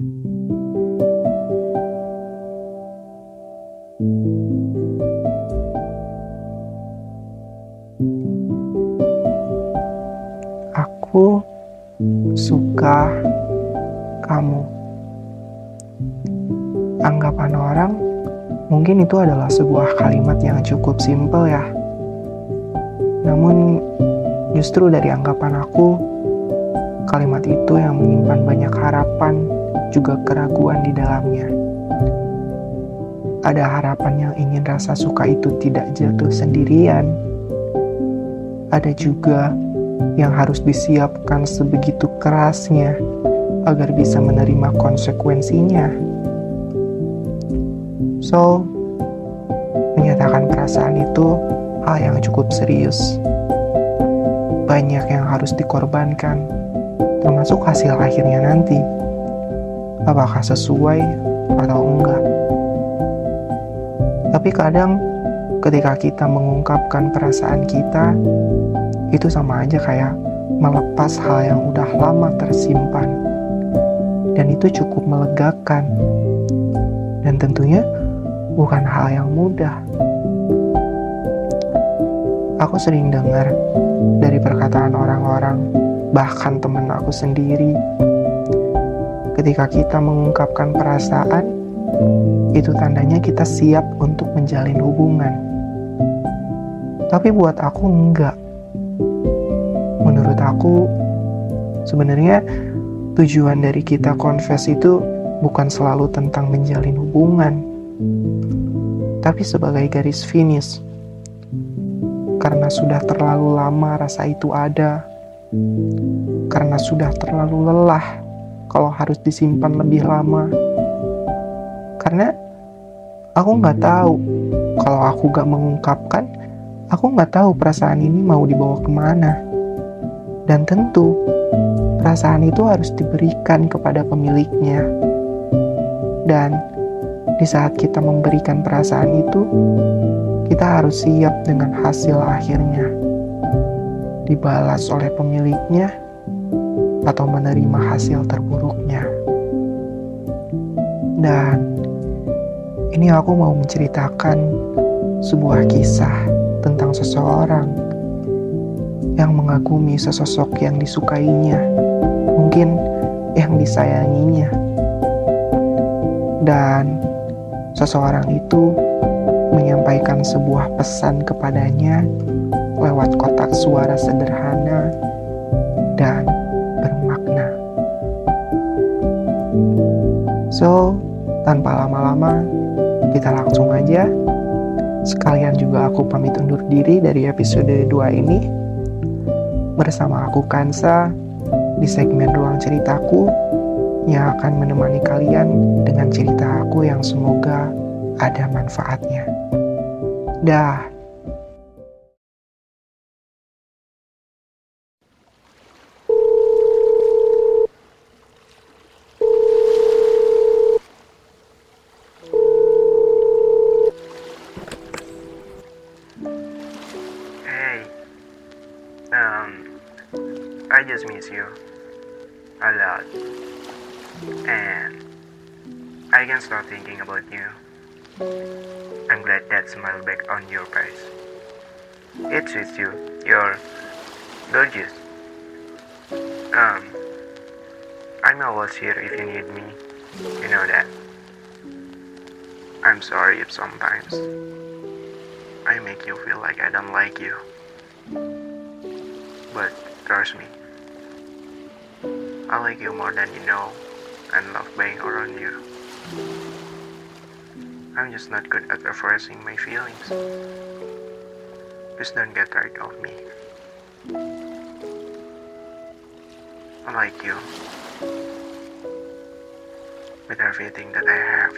Aku suka kamu. Anggapan orang mungkin itu adalah sebuah kalimat yang cukup simpel ya. Namun justru dari anggapan aku, kalimat itu yang menyimpan banyak harapan juga keraguan di dalamnya. Ada harapan yang ingin rasa suka itu tidak jatuh sendirian. Ada juga yang harus disiapkan sebegitu kerasnya agar bisa menerima konsekuensinya. So, menyatakan perasaan itu hal yang cukup serius. Banyak yang harus dikorbankan, termasuk hasil akhirnya nanti. Apakah sesuai atau enggak? Tapi kadang ketika kita mengungkapkan perasaan kita, itu sama aja kayak melepas hal yang udah lama tersimpan. Dan itu cukup melegakan. Dan tentunya bukan hal yang mudah. Aku sering dengar dari perkataan orang-orang, bahkan teman aku sendiri, ketika kita mengungkapkan perasaan, itu tandanya kita siap untuk menjalin hubungan. Tapi buat aku enggak menurut aku sebenarnya tujuan dari kita confess itu bukan selalu tentang menjalin hubungan tapi sebagai garis finish karena sudah terlalu lama rasa itu ada karena sudah terlalu lelah kalau harus disimpan lebih lama karena aku nggak tahu kalau aku nggak mengungkapkan aku nggak tahu perasaan ini mau dibawa ke mana dan tentu, perasaan itu harus diberikan kepada pemiliknya. Dan di saat kita memberikan perasaan itu, kita harus siap dengan hasil akhirnya. Dibalas oleh pemiliknya atau menerima hasil terburuknya. Dan ini aku mau menceritakan sebuah kisah tentang seseorang yang mengagumi sesosok yang disukainya, mungkin yang disayanginya. Dan seseorang itu menyampaikan sebuah pesan kepadanya lewat kotak suara sederhana So, tanpa lama-lama, kita langsung aja. Sekalian juga aku pamit undur diri dari episode 2 ini bersama aku Kansa di segmen Ruang Ceritaku yang akan menemani kalian dengan cerita aku yang semoga ada manfaatnya. Dah. I just miss you a lot. And I can't stop thinking about you. I'm glad that smile back on your face. It's with you. You're gorgeous. Um, I'm always here if you need me. You know that. I'm sorry if sometimes I make you feel like I don't like you. But trust me, I like you more than you know and love being around you. I'm just not good at expressing my feelings. Please don't get tired of me. I like you. With everything that I have.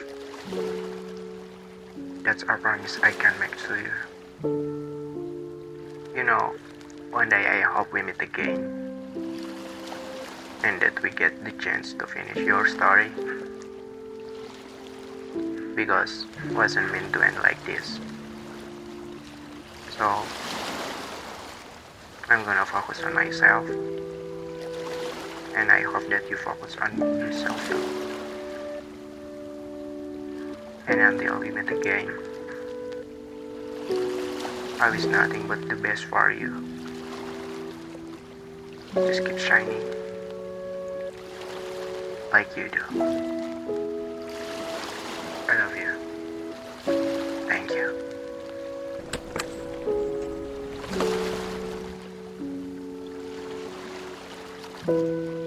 That's a promise I can make to you. You know, one day I hope we meet again and that we get the chance to finish your story because it wasn't meant to end like this. So I'm gonna focus on myself and I hope that you focus on yourself too. And until we meet again, I wish nothing but the best for you. Just keep shining like you do. I love you. Thank you. you